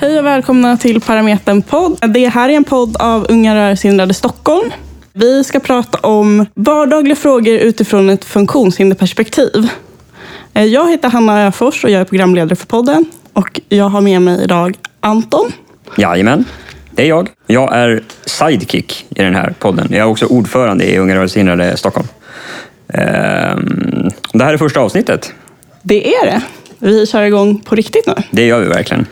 Hej och välkomna till Parametern podd. Det här är en podd av Unga rörelsehindrade Stockholm. Vi ska prata om vardagliga frågor utifrån ett funktionshinderperspektiv. Eh, Jag heter Hanna Öfors och jag är programledare för podden. Och jag har med mig idag Anton. Jajamän, det är jag. Jag är sidekick i den här podden. Jag är också ordförande i Unga rörelsehindrade Stockholm. Ehm, Det här är första avsnittet. Det är det. Vi kör igång på riktigt nu. Det gör vi verkligen.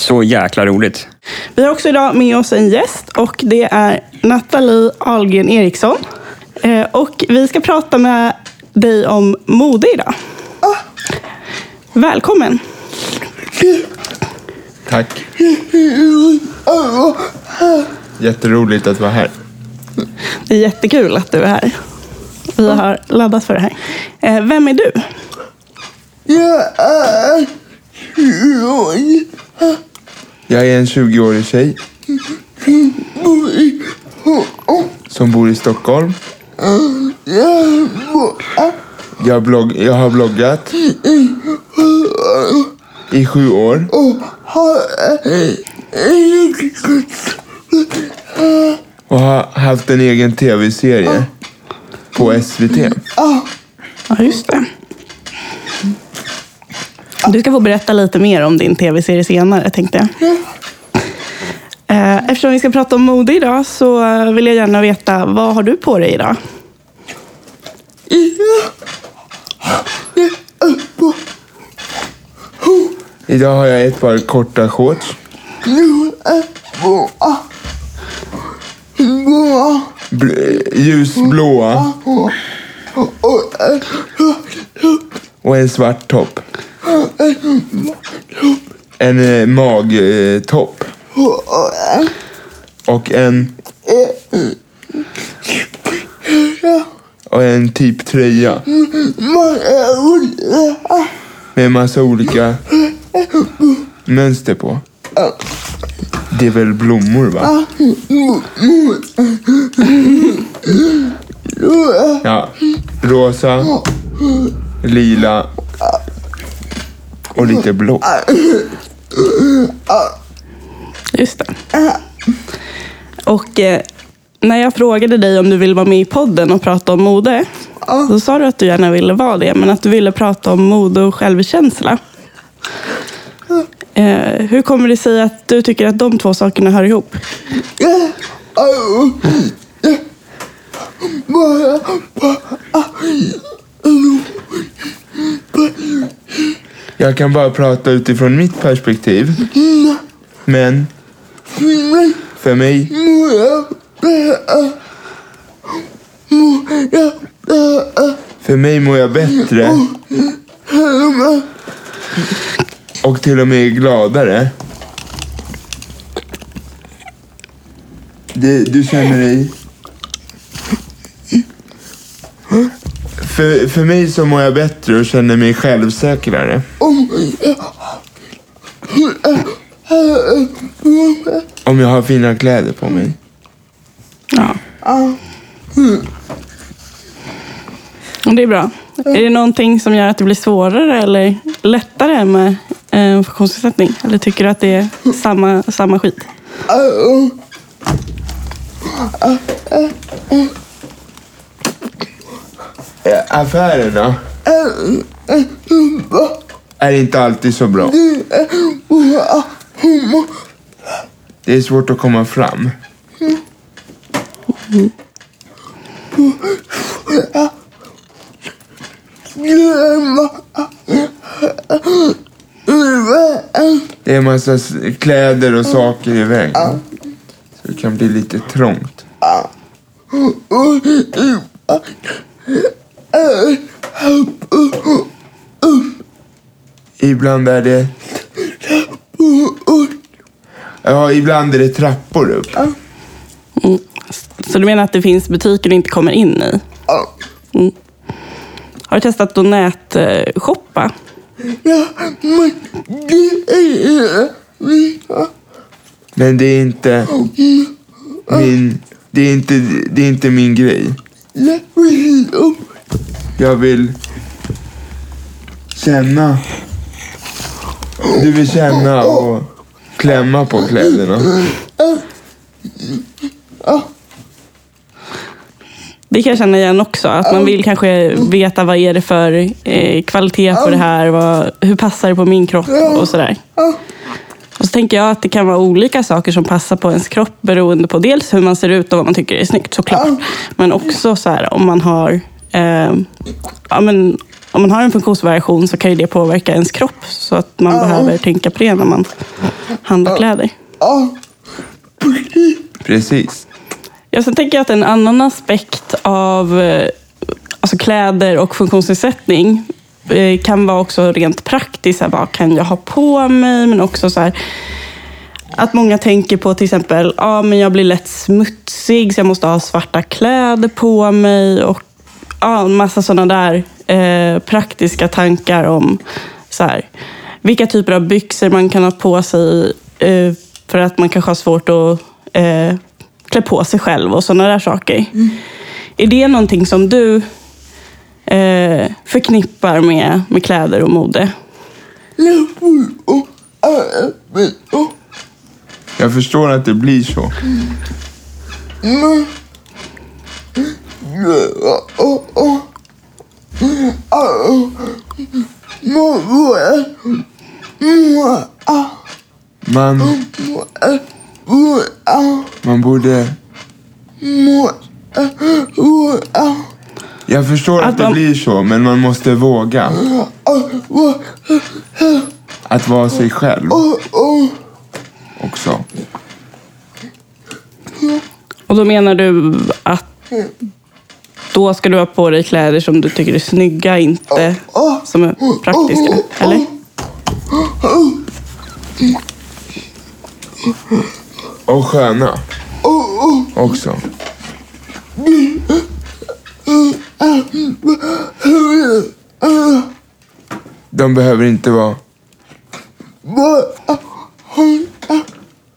Så jäkla roligt. Vi har också idag med oss en gäst och det är Nathalie Ahlgren Eriksson. Eh, Och vi ska prata med dig om mode idag. Välkommen! Tack. Jätteroligt att vara här. Det är jättekul att du är här. Vi har laddat för det här. Eh, Vem är du? Jag är jag är en 20-årig tjej som bor i Stockholm. Jag, blogg, jag har bloggat i sju år. Och har haft en egen tv-serie på SVT. Ja, just det. Du ska få berätta lite mer om din tv-serie senare, tänkte jag. Eh, Eftersom vi ska prata om mode idag så vill jag gärna veta, vad har du på dig idag? Idag har jag ett par korta shorts. Bl- ljusblåa. Och en svart topp. En eh, magtopp. Och en... Och en typ tröja. Med en massa olika mönster på. Det är väl blommor va? Ja, rosa, lila och lite blå. Just det. Och eh, när jag frågade dig om du ville vara med i podden och prata om mode, då sa du att du gärna ville vara det, men att du ville prata om mode och självkänsla. Eh, hur kommer det sig att du tycker att de två sakerna hör ihop? Jag kan bara prata utifrån mitt perspektiv. Men för mig För mig mår jag bättre. Och till och med gladare. Du, du känner dig... För, för mig så mår jag bättre och känner mig självsäkrare. Om jag har fina kläder på mig. Ja. Och det är bra. Är det någonting som gör att det blir svårare eller lättare med en funktionsnedsättning? Eller tycker du att det är samma, samma skit? Eh, affärerna är inte alltid så bra. Det är svårt att komma fram. Det är en massa kläder och saker i vägen. Så det kan bli lite trångt. Ibland är det... Ja, ibland är det trappor upp. Så du menar att det finns butiker du inte kommer in i? Mm. Har du testat att nätshoppa? Men det är inte min... Det är inte, det är inte min grej. Jag vill känna Du vill känna och klämma på kläderna. Det kan jag känna igen också. Att man vill kanske veta vad är det för eh, kvalitet på det här. Vad, hur passar det på min kropp och sådär. Och så tänker jag att det kan vara olika saker som passar på ens kropp beroende på dels hur man ser ut och vad man tycker är snyggt såklart. Men också så här, om man har eh, ja, men, om man har en funktionsvariation så kan ju det påverka ens kropp. Så att man behöver tänka på det när man handlar kläder. Precis. Ja, sen tänker jag att en annan aspekt av eh, alltså kläder och funktionsnedsättning eh, kan vara också rent praktiskt. Vad kan jag ha på mig? Men också så här, att många tänker på till exempel, ja men jag blir lätt smutsig så jag måste ha svarta kläder på mig. Och ja, en massa sådana där eh, praktiska tankar om så här, vilka typer av byxor man kan ha på sig eh, för att man kanske har svårt att eh, klä på sig själv och sådana där saker. Är det någonting som du eh, förknippar med, med kläder och mode? Jag förstår att det blir så. Man, man borde... Jag förstår att det blir så, men man måste våga. Att vara sig själv också. Och då menar du att då ska du ha på dig kläder som du tycker är snygga, inte som är praktiska? Eller? Och sköna. Också. De behöver inte vara...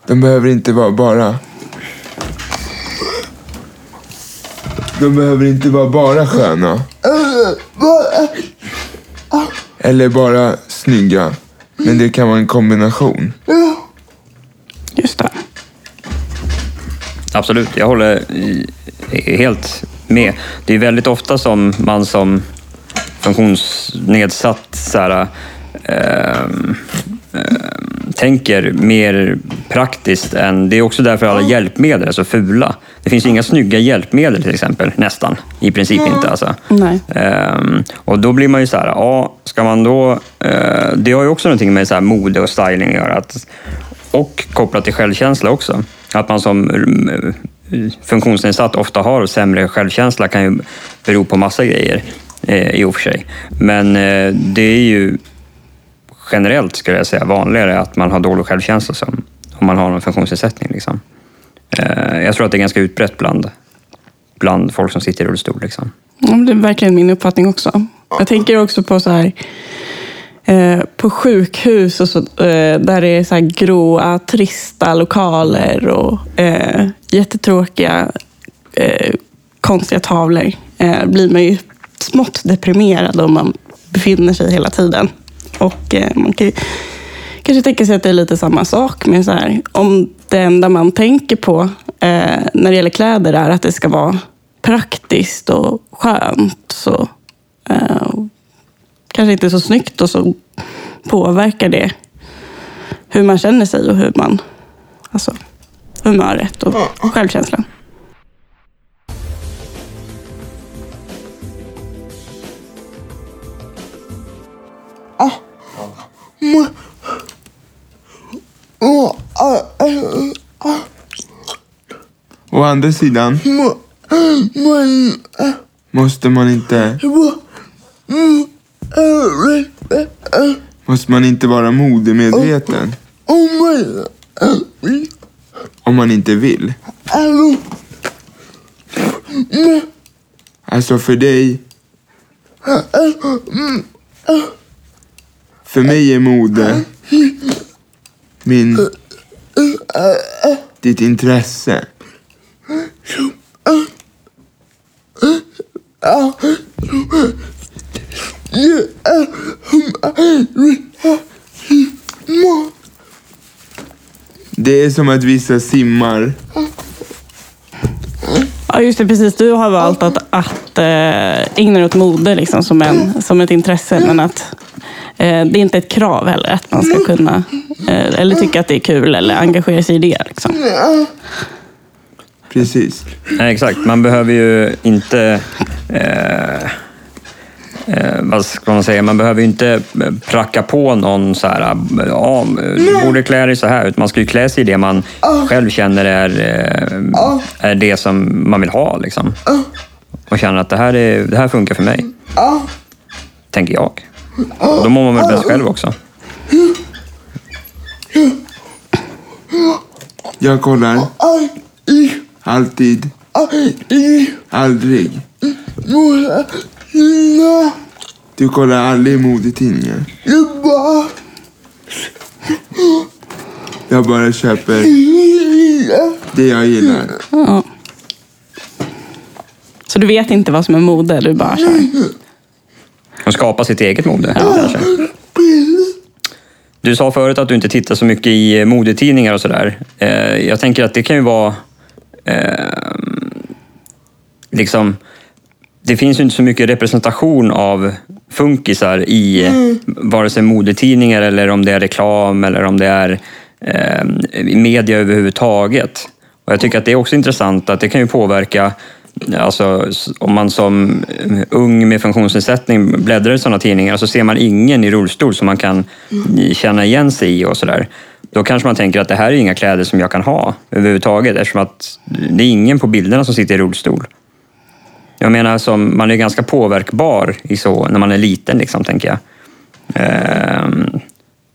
De behöver inte vara bara... De behöver inte vara bara sköna. Eller bara snygga. Men det kan vara en kombination. Absolut, jag håller helt med. Det är väldigt ofta som man som funktionsnedsatt så här, ehm, tänker mer praktiskt än... Det är också därför alla hjälpmedel är så fula. Det finns ju inga snygga hjälpmedel till exempel, nästan. I princip inte alltså. Ehm, och då blir man ju så här, ja, ska man då... eh, det har ju också någonting med så här mode och styling att göra. Att, och kopplat till självkänsla också. Att man som mm, funktionsnedsatt ofta har sämre självkänsla kan ju bero på massa grejer eh, i och för sig. Men eh, det är ju generellt, skulle jag säga, vanligare att man har dålig självkänsla som, om man har en funktionsnedsättning. Liksom. Eh, jag tror att det är ganska utbrett bland, bland folk som sitter i rullstol. Liksom. Ja, det är verkligen min uppfattning också. Jag tänker också på så här eh, Eh, på sjukhus och så, eh, där det är så här gråa, trista lokaler och eh, jättetråkiga, eh, konstiga tavlor. Eh, blir man ju smått deprimerad om man befinner sig hela tiden. Och eh, man kan ju kanske tänka sig att det är lite samma sak med så här, om det enda man tänker på eh, när det gäller kläder är att det ska vara praktiskt och skönt. Så, eh, kanske inte så snyggt och så påverkar det hur man känner sig och hur man, alltså humöret och självkänslan. Å andra sidan måste man inte... Måste man inte vara modemedveten om man inte vill? Alltså för dig... För mig är mode min... Ditt intresse. Det är som att vissa simmar. Ja, just det. Precis. Du har valt att, att äh, ägna dig åt mode liksom, som, en, som ett intresse. Men att eh, det är inte ett krav heller att man ska kunna eh, eller tycka att det är kul eller engagera sig i det. Liksom. Precis. Nej, exakt. Man behöver ju inte... Eh, eh, vad ska man säga? Man behöver ju inte pracka på någon så här, ja, du borde klä dig så här. Utan man ska ju klä sig i det man själv känner är, eh, är det som man vill ha. Liksom. Och känner att det här, är, det här funkar för mig. Tänker jag. Då mår man väl bäst själv också. Jag kollar. Alltid. Aldrig. Du kollar aldrig modetidningar. Jag bara köper det jag gillar. Ja. Så du vet inte vad som är mode, du bara kör? Och skapa sitt eget mode, kanske. Du sa förut att du inte tittar så mycket i modetidningar och sådär. Eh, jag tänker att det kan ju vara... Eh, liksom, det finns ju inte så mycket representation av funkisar i vare sig modetidningar eller om det är reklam eller om det är eh, media överhuvudtaget. Och jag tycker att det är också intressant att det kan ju påverka Alltså, om man som eh, ung med funktionsnedsättning bläddrar i sådana tidningar så ser man ingen i rullstol som man kan känna igen sig i och sådär. Då kanske man tänker att det här är inga kläder som jag kan ha överhuvudtaget eftersom att det är ingen på bilderna som sitter i rullstol. Jag menar, som, man är ganska påverkbar i så, när man är liten, liksom, tänker jag. Ehm,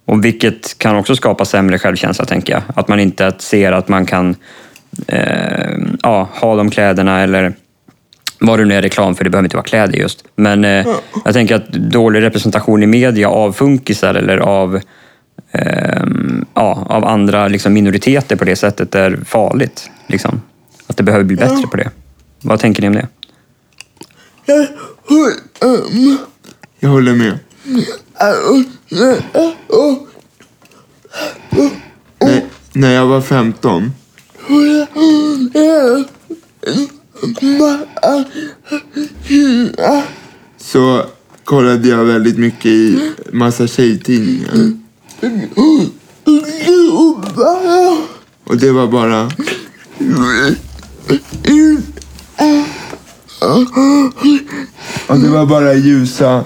och vilket kan också skapa sämre självkänsla, tänker jag. Att man inte ser att man kan eh, ja, ha de kläderna eller vad det nu är reklam för, det behöver inte vara kläder just. Men eh, jag tänker att dålig representation i media av funkisar eller av, eh, ja, av andra liksom, minoriteter på det sättet är farligt. Liksom. Att det behöver bli bättre på det. Vad tänker ni om det? Jag håller med. När, när jag var 15 så kollade jag väldigt mycket i massa tjejtidningar. Och det var bara... Och det var bara ljusa...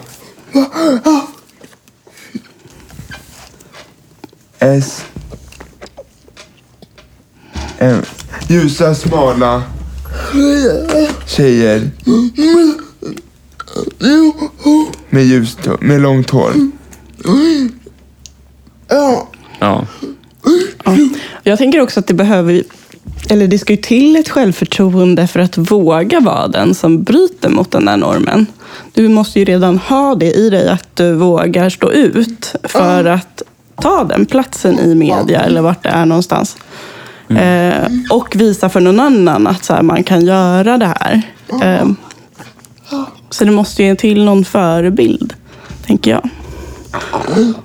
S... M. Ljusa, smala tjejer. Med ljust hår- med långt hår. Ja. Ja. Jag tänker också att det behöver, eller det ska ju till ett självförtroende för att våga vara den som bryter mot den där normen. Du måste ju redan ha det i dig att du vågar stå ut för att ta den platsen i media eller vart det är någonstans. Eh, och visa för någon annan att så här, man kan göra det här. Eh, så det måste ju till någon förebild, tänker jag.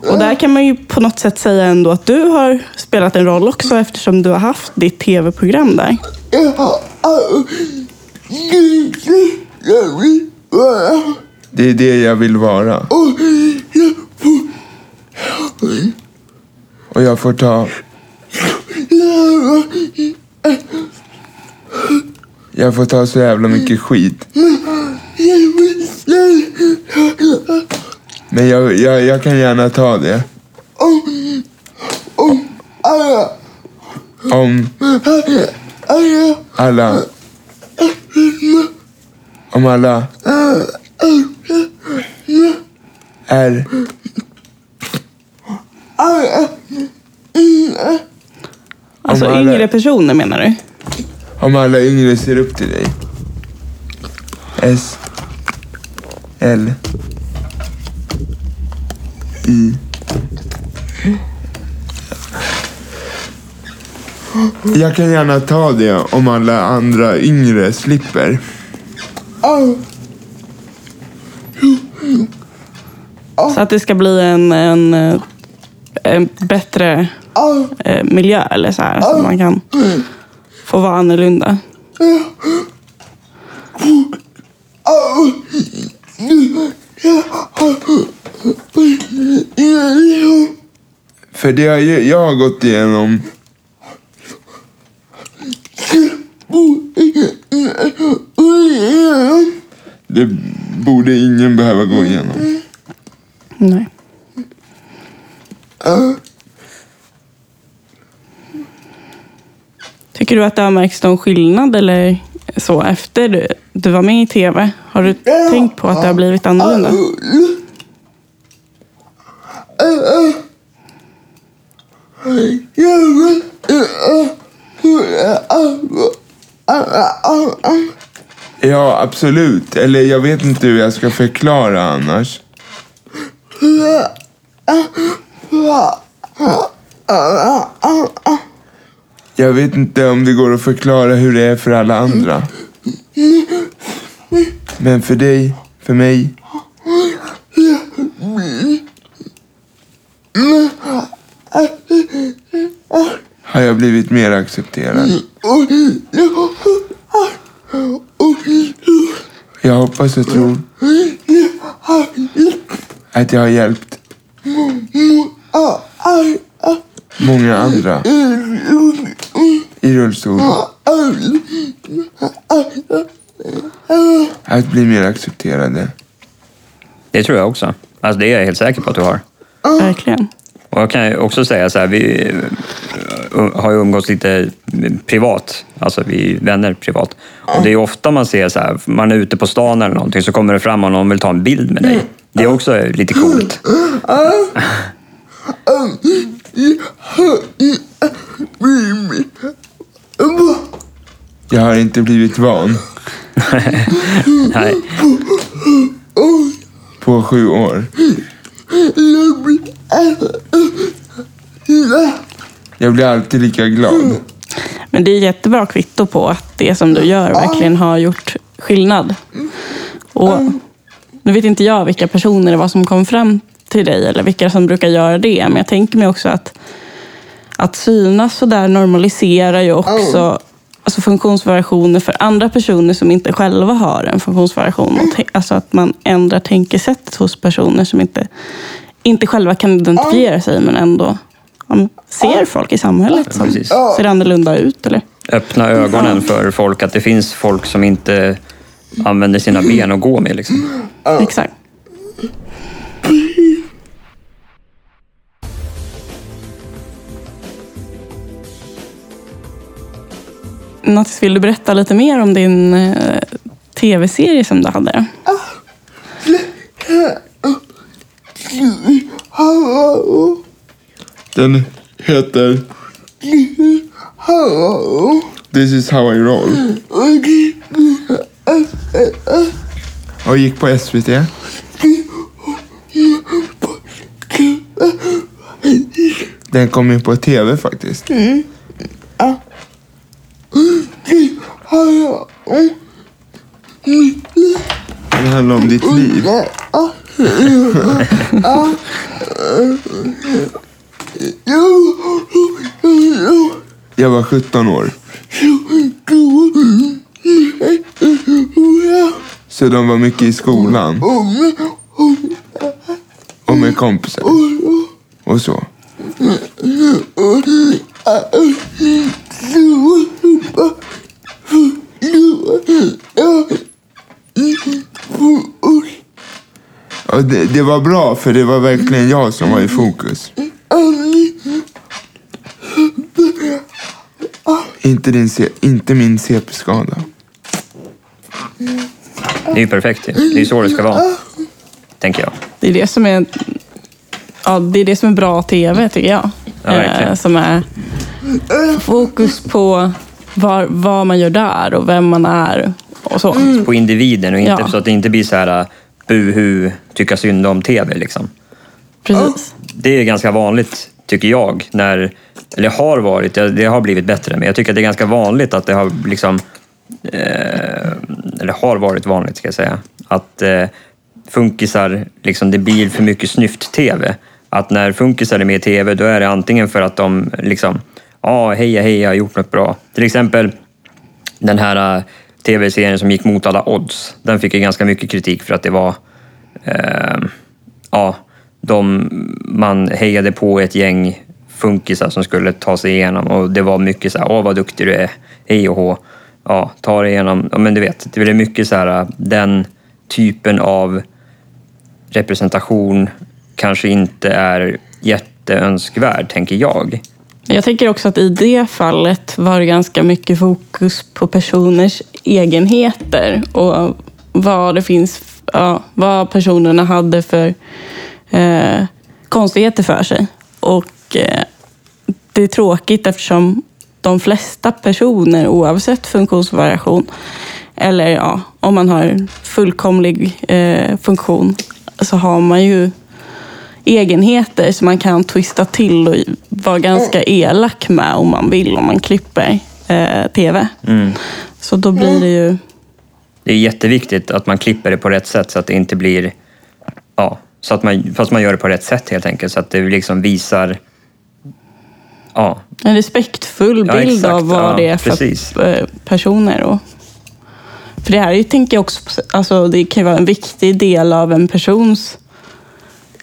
Och där kan man ju på något sätt säga ändå att du har spelat en roll också eftersom du har haft ditt tv-program där. Det är det jag vill vara. Och jag får ta... Jag får ta så jävla mycket skit. Men jag, jag, jag kan gärna ta det. Om alla... Om alla är... Alltså Om alla- yngre personer menar du? Om alla yngre ser upp till dig. S. L. I. Jag kan gärna ta det om alla andra yngre slipper. Så att det ska bli en, en, en bättre eh, miljö eller så här. Så man kan få vara annorlunda. För det har ju, jag har gått igenom Det borde ingen behöva gå igenom. Nej. Tycker du att det har märkts någon skillnad eller så efter du, du var med i tv? Har du tänkt på att det har blivit annorlunda? Ja, absolut. Eller jag vet inte hur jag ska förklara annars. Jag vet inte om det går att förklara hur det är för alla andra. Men för dig, för mig. Har jag blivit mer accepterad. Jag hoppas och tror att jag har hjälpt många andra i rullstol att bli mer accepterade. Det tror jag också. Alltså det är jag helt säker på att du har. Verkligen. Och jag kan ju också säga så här, vi har ju umgåtts lite privat, alltså vi är vänner privat. Och det är ofta man ser så här, man är ute på stan eller någonting så kommer det fram och någon vill ta en bild med dig. Det är också lite coolt. Jag har inte blivit van Nej. på sju år. Jag blir alltid lika glad. Men det är jättebra kvitto på att det som du gör verkligen har gjort skillnad. Och nu vet inte jag vilka personer det var som kom fram till dig eller vilka som brukar göra det. Men jag tänker mig också att, att synas så där normaliserar ju också alltså funktionsvariationer för andra personer som inte själva har en funktionsvariation. Te- Alltså att man ändrar tänkesättet hos personer som inte, inte själva kan identifiera sig men ändå ja, men ser folk i samhället som Precis. ser annorlunda ut. Eller? Öppna ögonen för folk, att det finns folk som inte använder sina ben och går med. Liksom. Exakt. Nattis, vill du berätta lite mer om din eh, tv-serie som du hade? Den heter This is how I roll. Och gick på SVT. Den kom ju på tv faktiskt. Mm. Handlar om ditt liv. Jag var 17 år. Så de var mycket i skolan. Och med kompisar. Och så. Det, var bra för det var verkligen jag som var i fokus. Inte, din, inte min CP-skada. Det är ju perfekt. Det är så det ska vara. Tänker jag. Det är det som är, ja, det är, det som är bra tv, tycker jag. Ja. Eh, som är fokus på var, vad man gör där och vem man är och så. På individen och inte Ja. så att det inte blir så här buhu, tycka synd om tv. Liksom. Precis. Det är ganska vanligt, tycker jag, när, eller har varit, det har blivit bättre, men jag tycker att det är ganska vanligt att det har liksom, eh, eller har varit vanligt ska jag säga, att eh, funkisar, liksom, det blir för mycket snyft-tv. att när funkisar är med i TV, då är det antingen för att de liksom, ja, heja, heja, har gjort något bra. Till exempel den här tv-serien som gick mot alla odds. Den fick ju ganska mycket kritik för att det var, eh, ja, de, man hejade på ett gäng funkisar som skulle ta sig igenom och det var mycket så här, åh vad duktig du är, hej och hå. Ja, ta dig igenom, ja men du vet, det blev mycket så här, den typen av representation kanske inte är jätteönskvärd, tänker jag. Jag tänker också att i det fallet var det ganska mycket fokus på personers egenheter och vad det finns, ja, vad personerna hade för eh, konstigheter för sig. Och eh, det är tråkigt eftersom de flesta personer, oavsett funktionsvariation, eller ja, om man har fullkomlig eh, funktion, så har man ju egenheter som man kan twista till och vara ganska elak med om man vill, om man klipper eh, TV. Mm. Så då blir det ju... Det är jätteviktigt att man klipper det på rätt sätt så att det inte blir... Ja, så att man, fast man gör det på rätt sätt helt enkelt. Så att det liksom visar... Ja, En respektfull Ja, bild exakt. av vad Ja, det är för precis. eh, personer. Och, för det här är ju, tänker jag också, alltså det kan ju vara en viktig del av en persons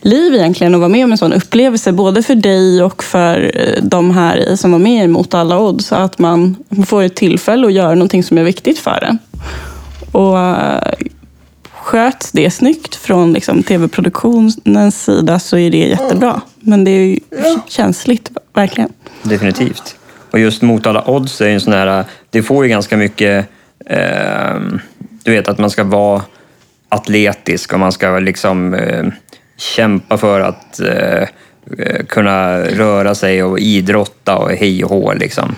liv egentligen att vara med om en sån upplevelse. Både för dig och för eh, de här som var med mot alla odds. Så att man får ett tillfälle att göra någonting som är viktigt för en. Och eh, sköts det snyggt från liksom, tv-produktionens sida så är det jättebra. Men det är ju känsligt, verkligen. definitivt. Och just mot alla odds är ju en sån här... Det får ju ganska mycket... Eh, du vet att man ska vara atletisk och man ska liksom eh, kämpa för att eh, kunna röra sig och idrotta och hej och hå liksom.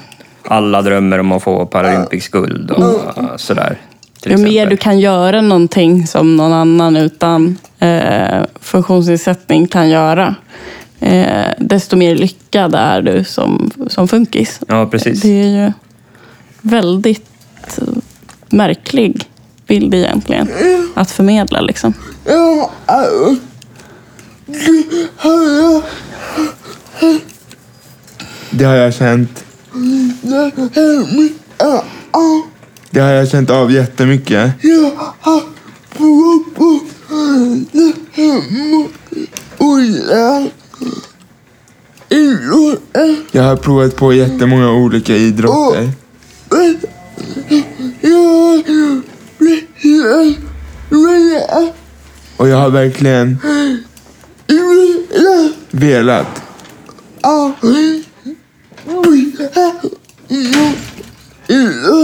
Alla drömmer om att få Paralympics guld och eh, sådär. Ju mer du kan göra någonting som någon annan utan eh, funktionsnedsättning kan göra, eh, desto mer lyckad är du som, som funkis. Ja, precis. Det är ju väldigt märklig bild egentligen att förmedla. Liksom. Det har jag känt. Det har jag känt av jättemycket. Jag har provat på jättemånga olika idrotter. Och jag har verkligen velat.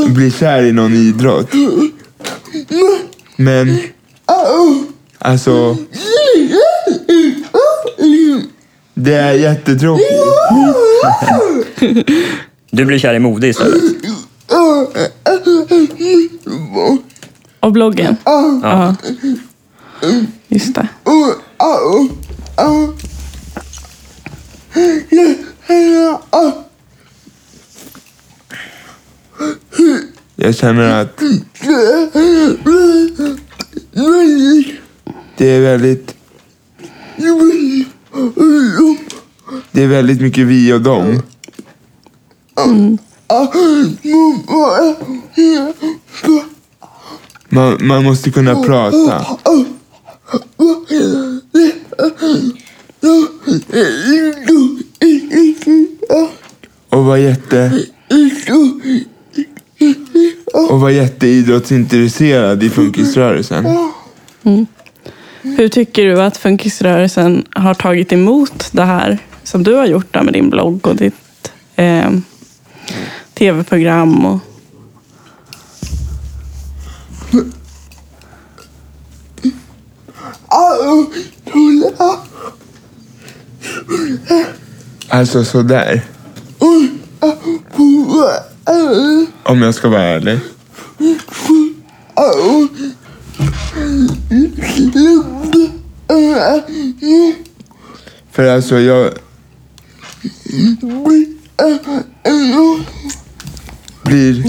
Bli kär i någon idrott. Men alltså. Det är jättetråkigt. Du blir kär i mode istället. Och bloggen. Ja. Just det. Jag känner att det är väldigt... Det är väldigt mycket vi och dem. Man, man måste kunna prata. Och vara jätte... Och vara jätteidrottsintresserad i funkisrörelsen. Hur tycker du att funkisrörelsen har tagit emot det här som du har gjort där med din blogg och ditt eh, tv-program? Och... Alltså sådär. Om jag ska vara ärlig. För alltså jag... Blir...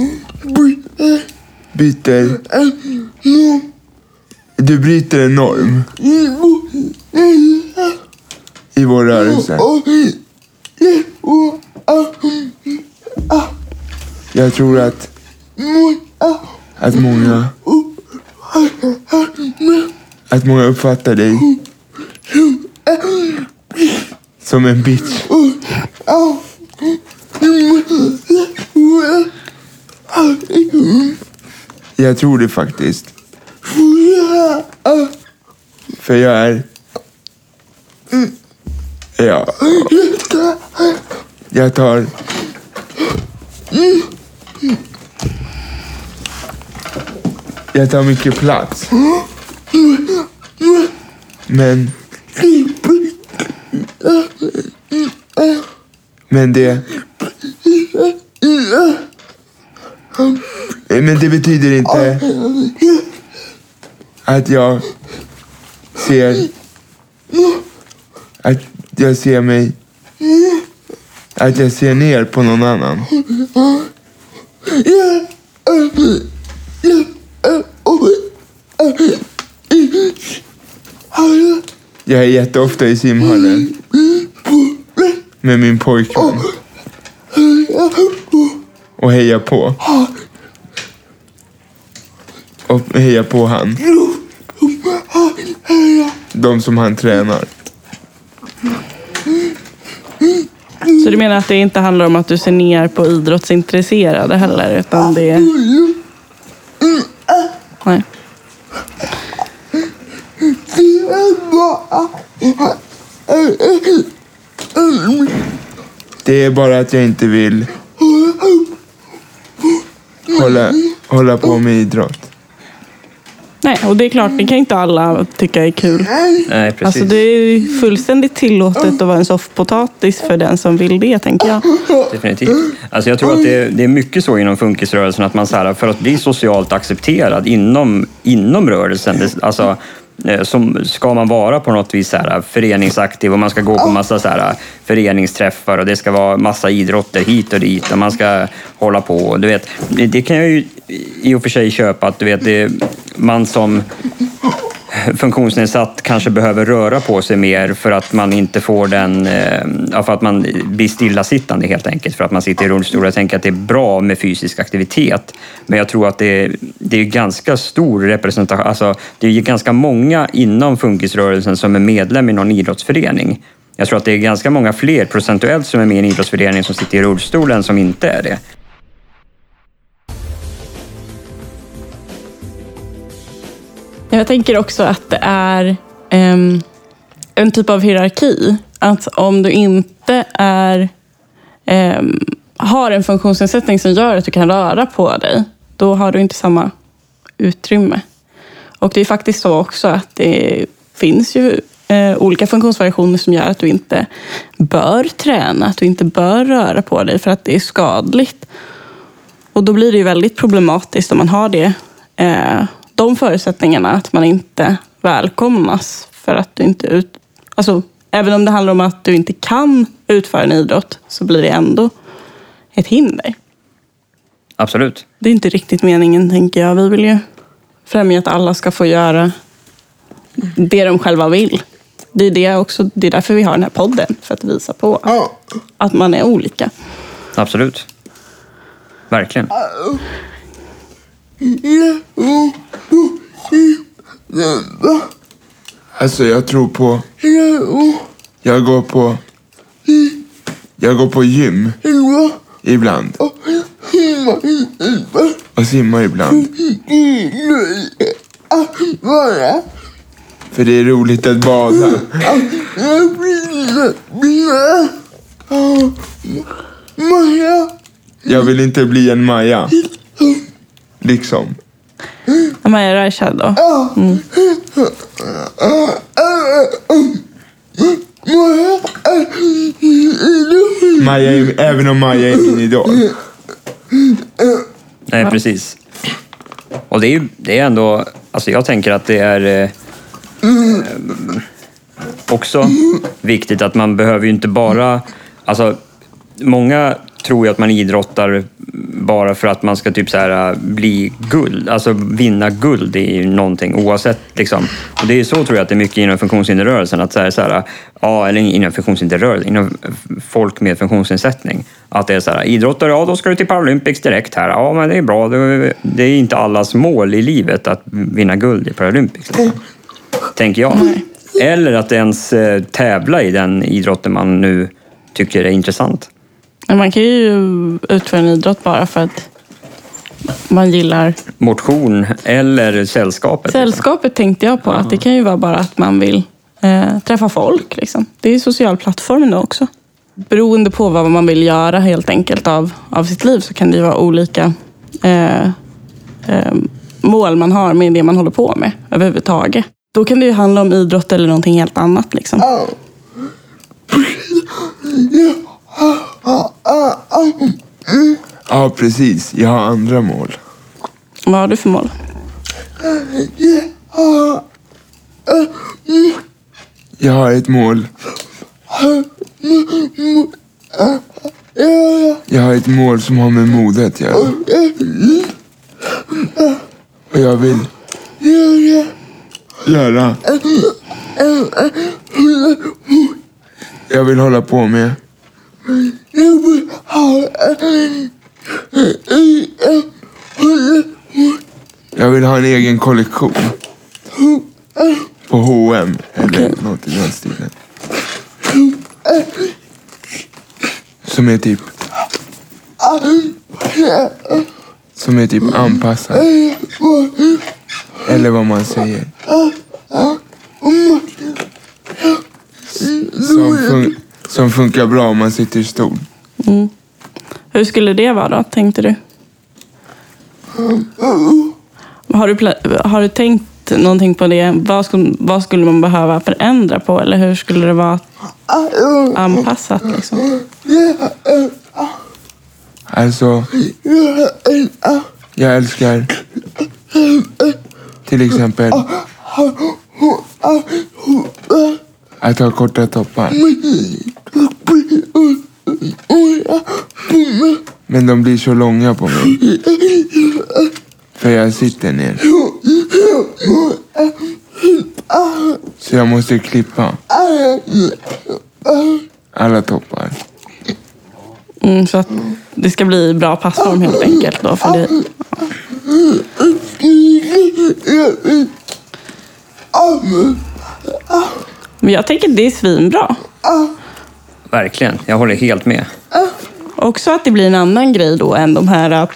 Byter... Du bryter en norm. I våra rörelse. Jag tror att, att många att många uppfattar dig som en bitch. Jag tror det faktiskt. För jag är... Ja. Jag tar... Jag tar mycket plats. Men... Men det... Men det betyder inte att jag ser... Att jag ser mig... Att jag ser ner på någon annan. Jag är jätteofta i simhallen med min pojkvän och hejar på. Och hejar på han. De som han tränar. Så du menar att det inte handlar om att du ser ner på idrottsintresserade heller, utan det är... Nej. Det är bara att jag inte vill hålla, hålla på med idrott. Nej, och det är klart, det kan inte alla tycka är kul. Nej, precis. Alltså det är fullständigt tillåtet att vara en soffpotatis för den som vill det, tänker jag. Definitivt. Alltså jag tror att det är, det är mycket så inom funkisrörelsen att man så här, för att bli socialt accepterad inom, inom rörelsen, det, alltså, som ska man vara på något vis så här, föreningsaktiv och man ska gå på massa så här, föreningsträffar och det ska vara massa idrotter hit och dit och man ska hålla på. Du vet, det, det kan jag ju i och för sig köpa att du vet, det, man som funktionsnedsatt kanske behöver röra på sig mer för att man inte får den, eh, för att man blir stillasittande helt enkelt, för att man sitter i rullstol. Jag tänker att det är bra med fysisk aktivitet, men jag tror att det är, det är ganska stor representation, alltså det är ganska många inom funkisrörelsen som är medlem i någon idrottsförening. Jag tror att det är ganska många fler procentuellt som är med i en idrottsförening som sitter i rullstol än som inte är det. Jag tänker också att det är um, en typ av hierarki. Att om du inte är, um, har en funktionsnedsättning som gör att du kan röra på dig, då har du inte samma utrymme. Och det är faktiskt så också att det finns ju eh, olika funktionsvariationer som gör att du inte bör träna, att du inte bör röra på dig för att det är skadligt. Och då blir det ju väldigt problematiskt om man har det, eh, de förutsättningarna, att man inte välkomnas för att du inte ut... Alltså, även om det handlar om att du inte kan utföra en idrott så blir det ändå ett hinder. Absolut. Det är inte riktigt meningen, tänker jag. Vi vill ju främja att alla ska få göra det de själva vill. Det är, det också, det är därför vi har den här podden, för att visa på att man är olika. Absolut. Verkligen. Alltså jag tror på... Jag går på... Jag går på gym. Ibland. Och simmar ibland. För det är roligt att bada. Jag vill inte bli en Maja. Liksom. Amaya Rashad då? Maja är, även om Maja är min idol. Nej, precis. Och det är ju det är ändå, alltså jag tänker att det är eh, eh, också viktigt att man behöver ju inte bara, alltså många tror ju att man idrottar bara för att man ska typ så här, bli guld, alltså vinna guld i någonting oavsett. Liksom. Och det är så tror jag att det är mycket inom funktionshinderrörelsen. Att så här, så här, ja, eller inom funktionshinderrörelsen, inom folk med funktionsnedsättning. Att det är så här, idrottare, ja då ska du till Paralympics direkt här. Ja, men det är bra. Det, är inte allas mål i livet att vinna guld i Paralympics. Liksom. Tänker jag. Eller att ens eh, tävla i den idrotten man nu tycker är intressant. Man kan ju utföra en idrott bara för att man gillar Motion eller sällskapet. liksom. sällskapet tänkte jag på. Att det kan ju vara bara att man vill eh, träffa folk. Liksom. Det är ju social plattform då också. Beroende på vad man vill göra helt enkelt av, av sitt liv så kan det ju vara olika eh, eh, mål man har med det man håller på med överhuvudtaget. Då kan det ju handla om idrott eller någonting helt annat. Liksom. Ja, precis. Jag har andra mål. Vad har du för mål? Jag har ett mål. Jag har ett mål som har med mode att göra. Och jag vill göra... Jag vill hålla på med... Jag vill ha en egen kollektion. På H&M eller något i den stilen. Som är typ... Som är typ anpassad. Eller vad man säger. Som, fun- som funkar bra om man sitter i stol. Hur skulle det vara då, tänkte du? Har du, har du tänkt någonting på det? Vad skulle, vad skulle man behöva förändra på? Eller hur skulle det vara anpassat? Liksom? Alltså, jag älskar till exempel att ha korta toppar. Men de blir så långa på mig. För jag sitter ner. Så jag måste klippa alla toppar. Mm, så att det ska bli bra passform helt enkelt. Då, för det, men jag tänker att det är svinbra. Verkligen, jag håller helt med. Också att det blir en annan grej då än de här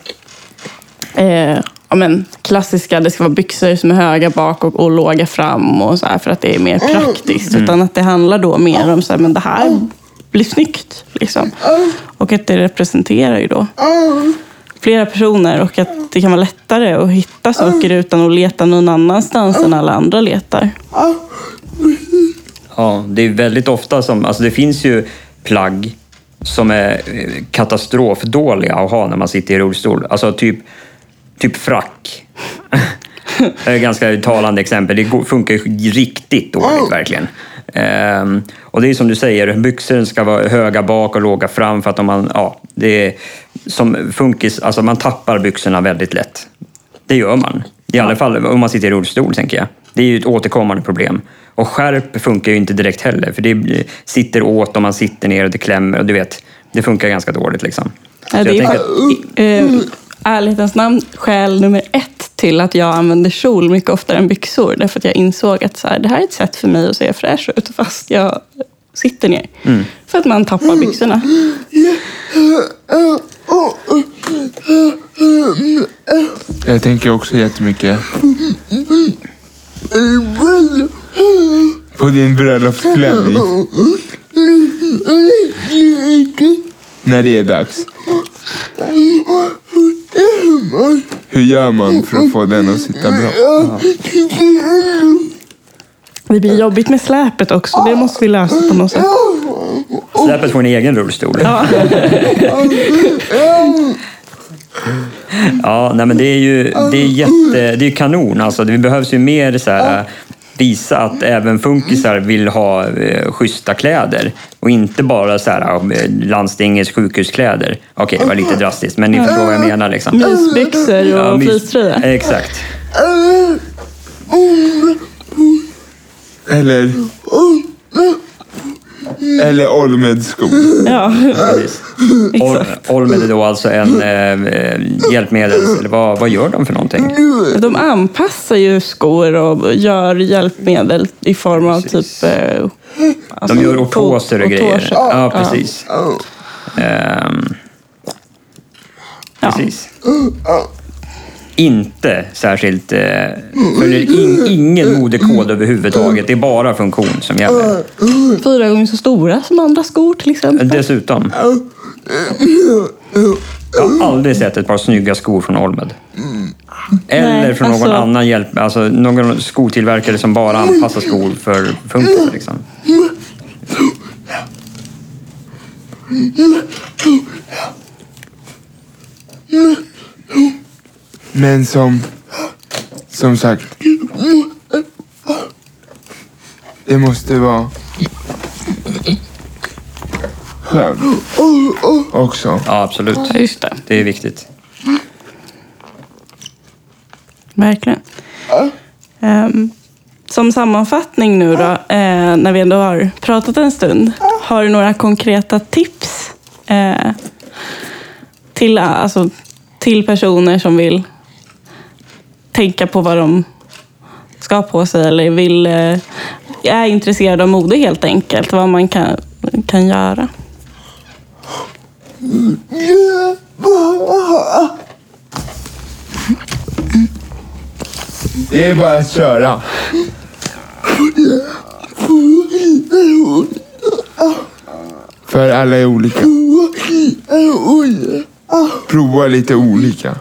eh, ja, men, klassiska, det ska vara byxor som är höga bak och, och låga fram och så här, för att det är mer praktiskt. Utan att det handlar då mer om så här, men det här blir snyggt. Liksom. Och att det representerar ju då flera personer och att det kan vara lättare att hitta saker utan att leta någon annanstans än alla andra letar. Ja, det är väldigt ofta som, alltså det finns ju plagg som är eh, katastrofdåliga att ha när man sitter i rullstol. Alltså typ, typ frack. det är ett ganska talande exempel. Det funkar riktigt dåligt verkligen. Ehm, och det är som du säger, byxor ska vara höga bak och låga fram för att om man, ja, det är som funkis, alltså man tappar byxorna väldigt lätt. Det gör man. I alla fall om man sitter i rullstol, tänker jag. Det är ju ett återkommande problem. Och skärp funkar ju inte direkt heller, för det sitter åt om man sitter ner och det klämmer och du vet, det funkar ganska dåligt liksom. Ja, det är tänker att- eh, ärlighetens namn skäl nummer ett till att jag använder kjol mycket oftare än byxor. Därför att jag insåg att så här, det här är ett sätt för mig att se fräsch ut fast jag sitter ner. Mm. För att man tappar byxorna. Jag tänker också jättemycket på din bröllopsklänning. När det är dags. Hur gör man för att få den att sitta bra? Det blir jobbigt med släpet också. Det måste vi lösa på något sätt. Släpet får en egen rullstol. Ja, nej men det är ju det är jätte, det är kanon. Alltså, det behövs ju mer så här, visa att även funkisar vill ha eh, schyssta kläder och inte bara så här, eh, landstingets sjukhuskläder. Okej, det var lite drastiskt, men ni förstår vad jag menar. Liksom. Mysbyxor och Ja, fleecetröja. Exakt. Eller... Eller Olmed-skor. Ja, Precis. Ol- Olmed är då alltså en eh, hjälpmedels... Eller vad, vad gör de för någonting? de anpassar ju skor och gör hjälpmedel i form av Precis. typ... Eh, alltså, De gör ortoser och grejer. Ja, precis. Ehm, Ja. precis. Inte särskilt... Eh, följer in, ingen modekod överhuvudtaget. Det är bara funktion som gäller. Fyra gånger så stora som andra skor till exempel. Dessutom. Jag har aldrig sett ett par snygga skor från Olmed. Eller Nej, från någon alltså- annan hjälp, alltså någon skotillverkare som bara anpassar skor för funkisar. Liksom. Men som... Som sagt. Det måste vara... Skönt. Också. Ja, absolut. Ja, just det. Det är viktigt. Verkligen. Ehm, som sammanfattning nu då, eh, när vi ändå har pratat en stund. Har du några konkreta tips eh, till, alltså, till personer som vill tänka på vad de ska ha på sig eller vill, eh, är intresserade av mode helt enkelt. Vad man kan, kan göra. Det är bara att köra. För alla är olika. Prova lite olika.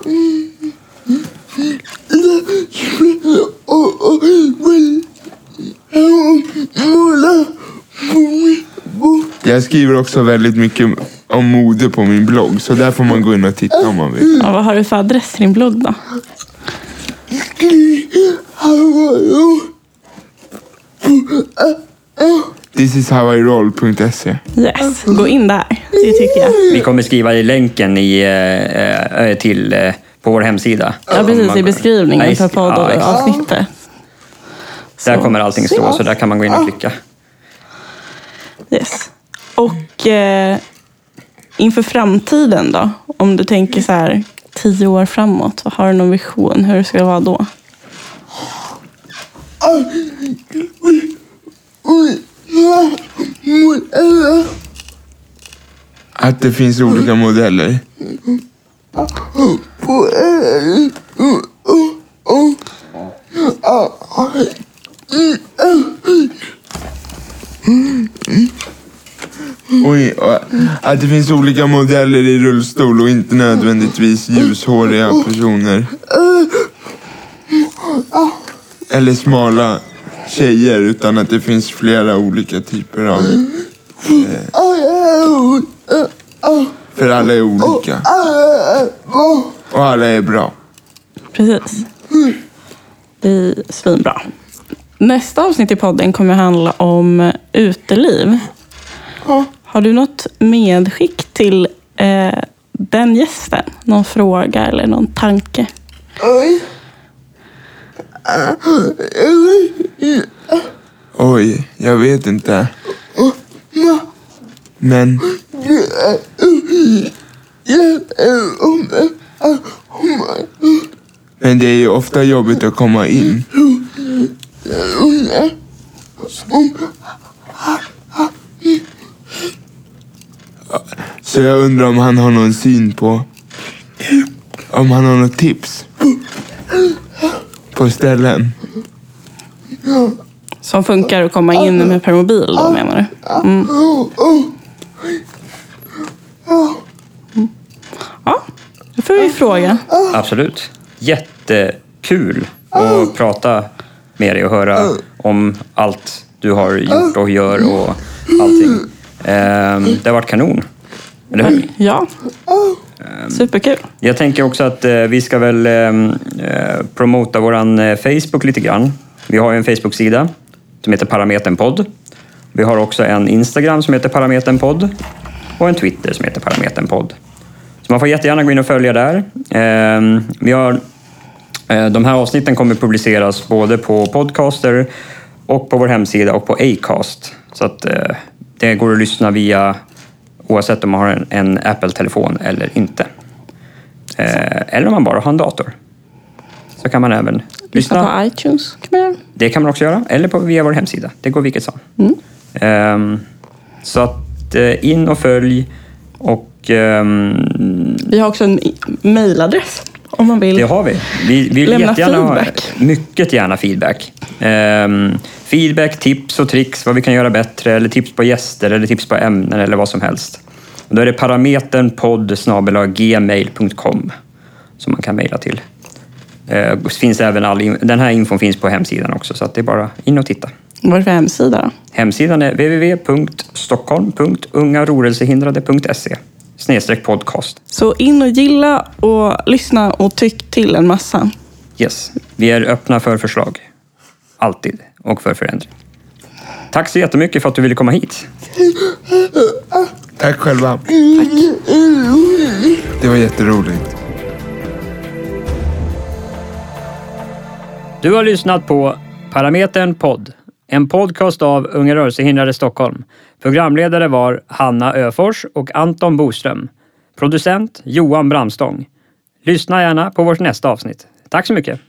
Jag skriver också väldigt mycket om mode på min blogg, så där får man gå in och titta om man vill. Ja, vad har du för adress till din blogg då? ThisishowIroll.se Yes, gå in där. Det tycker jag. Vi kommer skriva i länken i, eh, eh, till, eh, på vår hemsida. Ja, precis. I beskrivningen för i- ja, poddavsnittet. Där kommer allting stå, så där kan man gå in och klicka. Yes. Och eh, inför framtiden då? Om du tänker så här tio år framåt. Har du någon vision hur det ska vara då? Att det finns olika modeller. Oj, och att det finns olika modeller i rullstol och inte nödvändigtvis ljushåriga personer. Eller smala tjejer utan att det finns flera olika typer av... För alla är olika. Och alla är bra. Precis. Det är svinbra. Nästa avsnitt i podden kommer handla om uteliv. Har du något medskick till eh, den gästen? Någon fråga eller någon tanke? Oj, jag vet inte. Men... Men det är ju ofta jobbigt att komma in. Så jag undrar om han har någon syn på... Om han har något tips. På ställen. Som funkar att komma in med permobil då menar du? Mm. Ja, då får vi fråga. Absolut. Jättekul att prata med dig och höra om allt du har gjort och gör och allting. Ehm, Det har varit kanon. Eller hur? Ja, superkul. Jag tänker också att eh, vi ska väl ehm, eh, promota våran eh, Facebook lite grann. Vi har en Facebook-sida som heter Parametern Vi har också en Instagram som heter Parametern och en Twitter som heter Parametern Så man får jättegärna gå in och följa där. Ehm, vi har, de här avsnitten kommer publiceras både på Podcaster och på vår hemsida och på Acast. Så att det går att lyssna via oavsett om man har en, en Apple-telefon eller inte. Eh, eller om man bara har en dator. Så kan man även Lyssna lyssna. på iTunes kan man. Det kan man också göra, eller på, via vår hemsida. Det går vilket som. Mm. Ehm, så att eh, in och följ och ehm, Vi har också en mailadress om man vill. det har vi. Vi vill Lämna jättegärna feedback. ha mycket gärna feedback. Ehm, feedback, tips och tricks, vad vi kan göra bättre, eller tips på gäster, eller tips på ämnen eller vad som helst. Och då är det parameternpodd gmail.com som man kan mejla till. Eh, finns även all, den här infon finns på hemsidan också, så att det är bara in och titta. Vad är det för hemsida? Hemsidan är www.stockholm.ungarorelsehindrade.se snedstreck podcast. Så in och gilla och lyssna och tyck till en massa. Yes, vi är öppna för förslag. Alltid. Och för förändring. Tack så jättemycket för att du ville komma hit. Tack själva. Det var jätteroligt. Du har lyssnat på Parametern podd. En podcast av Unga rörelsehindrade Stockholm. Programledare var Hanna Öfors och Anton Boström. Producent Johan Bramstång. Lyssna gärna på vårt nästa avsnitt. Tack så mycket!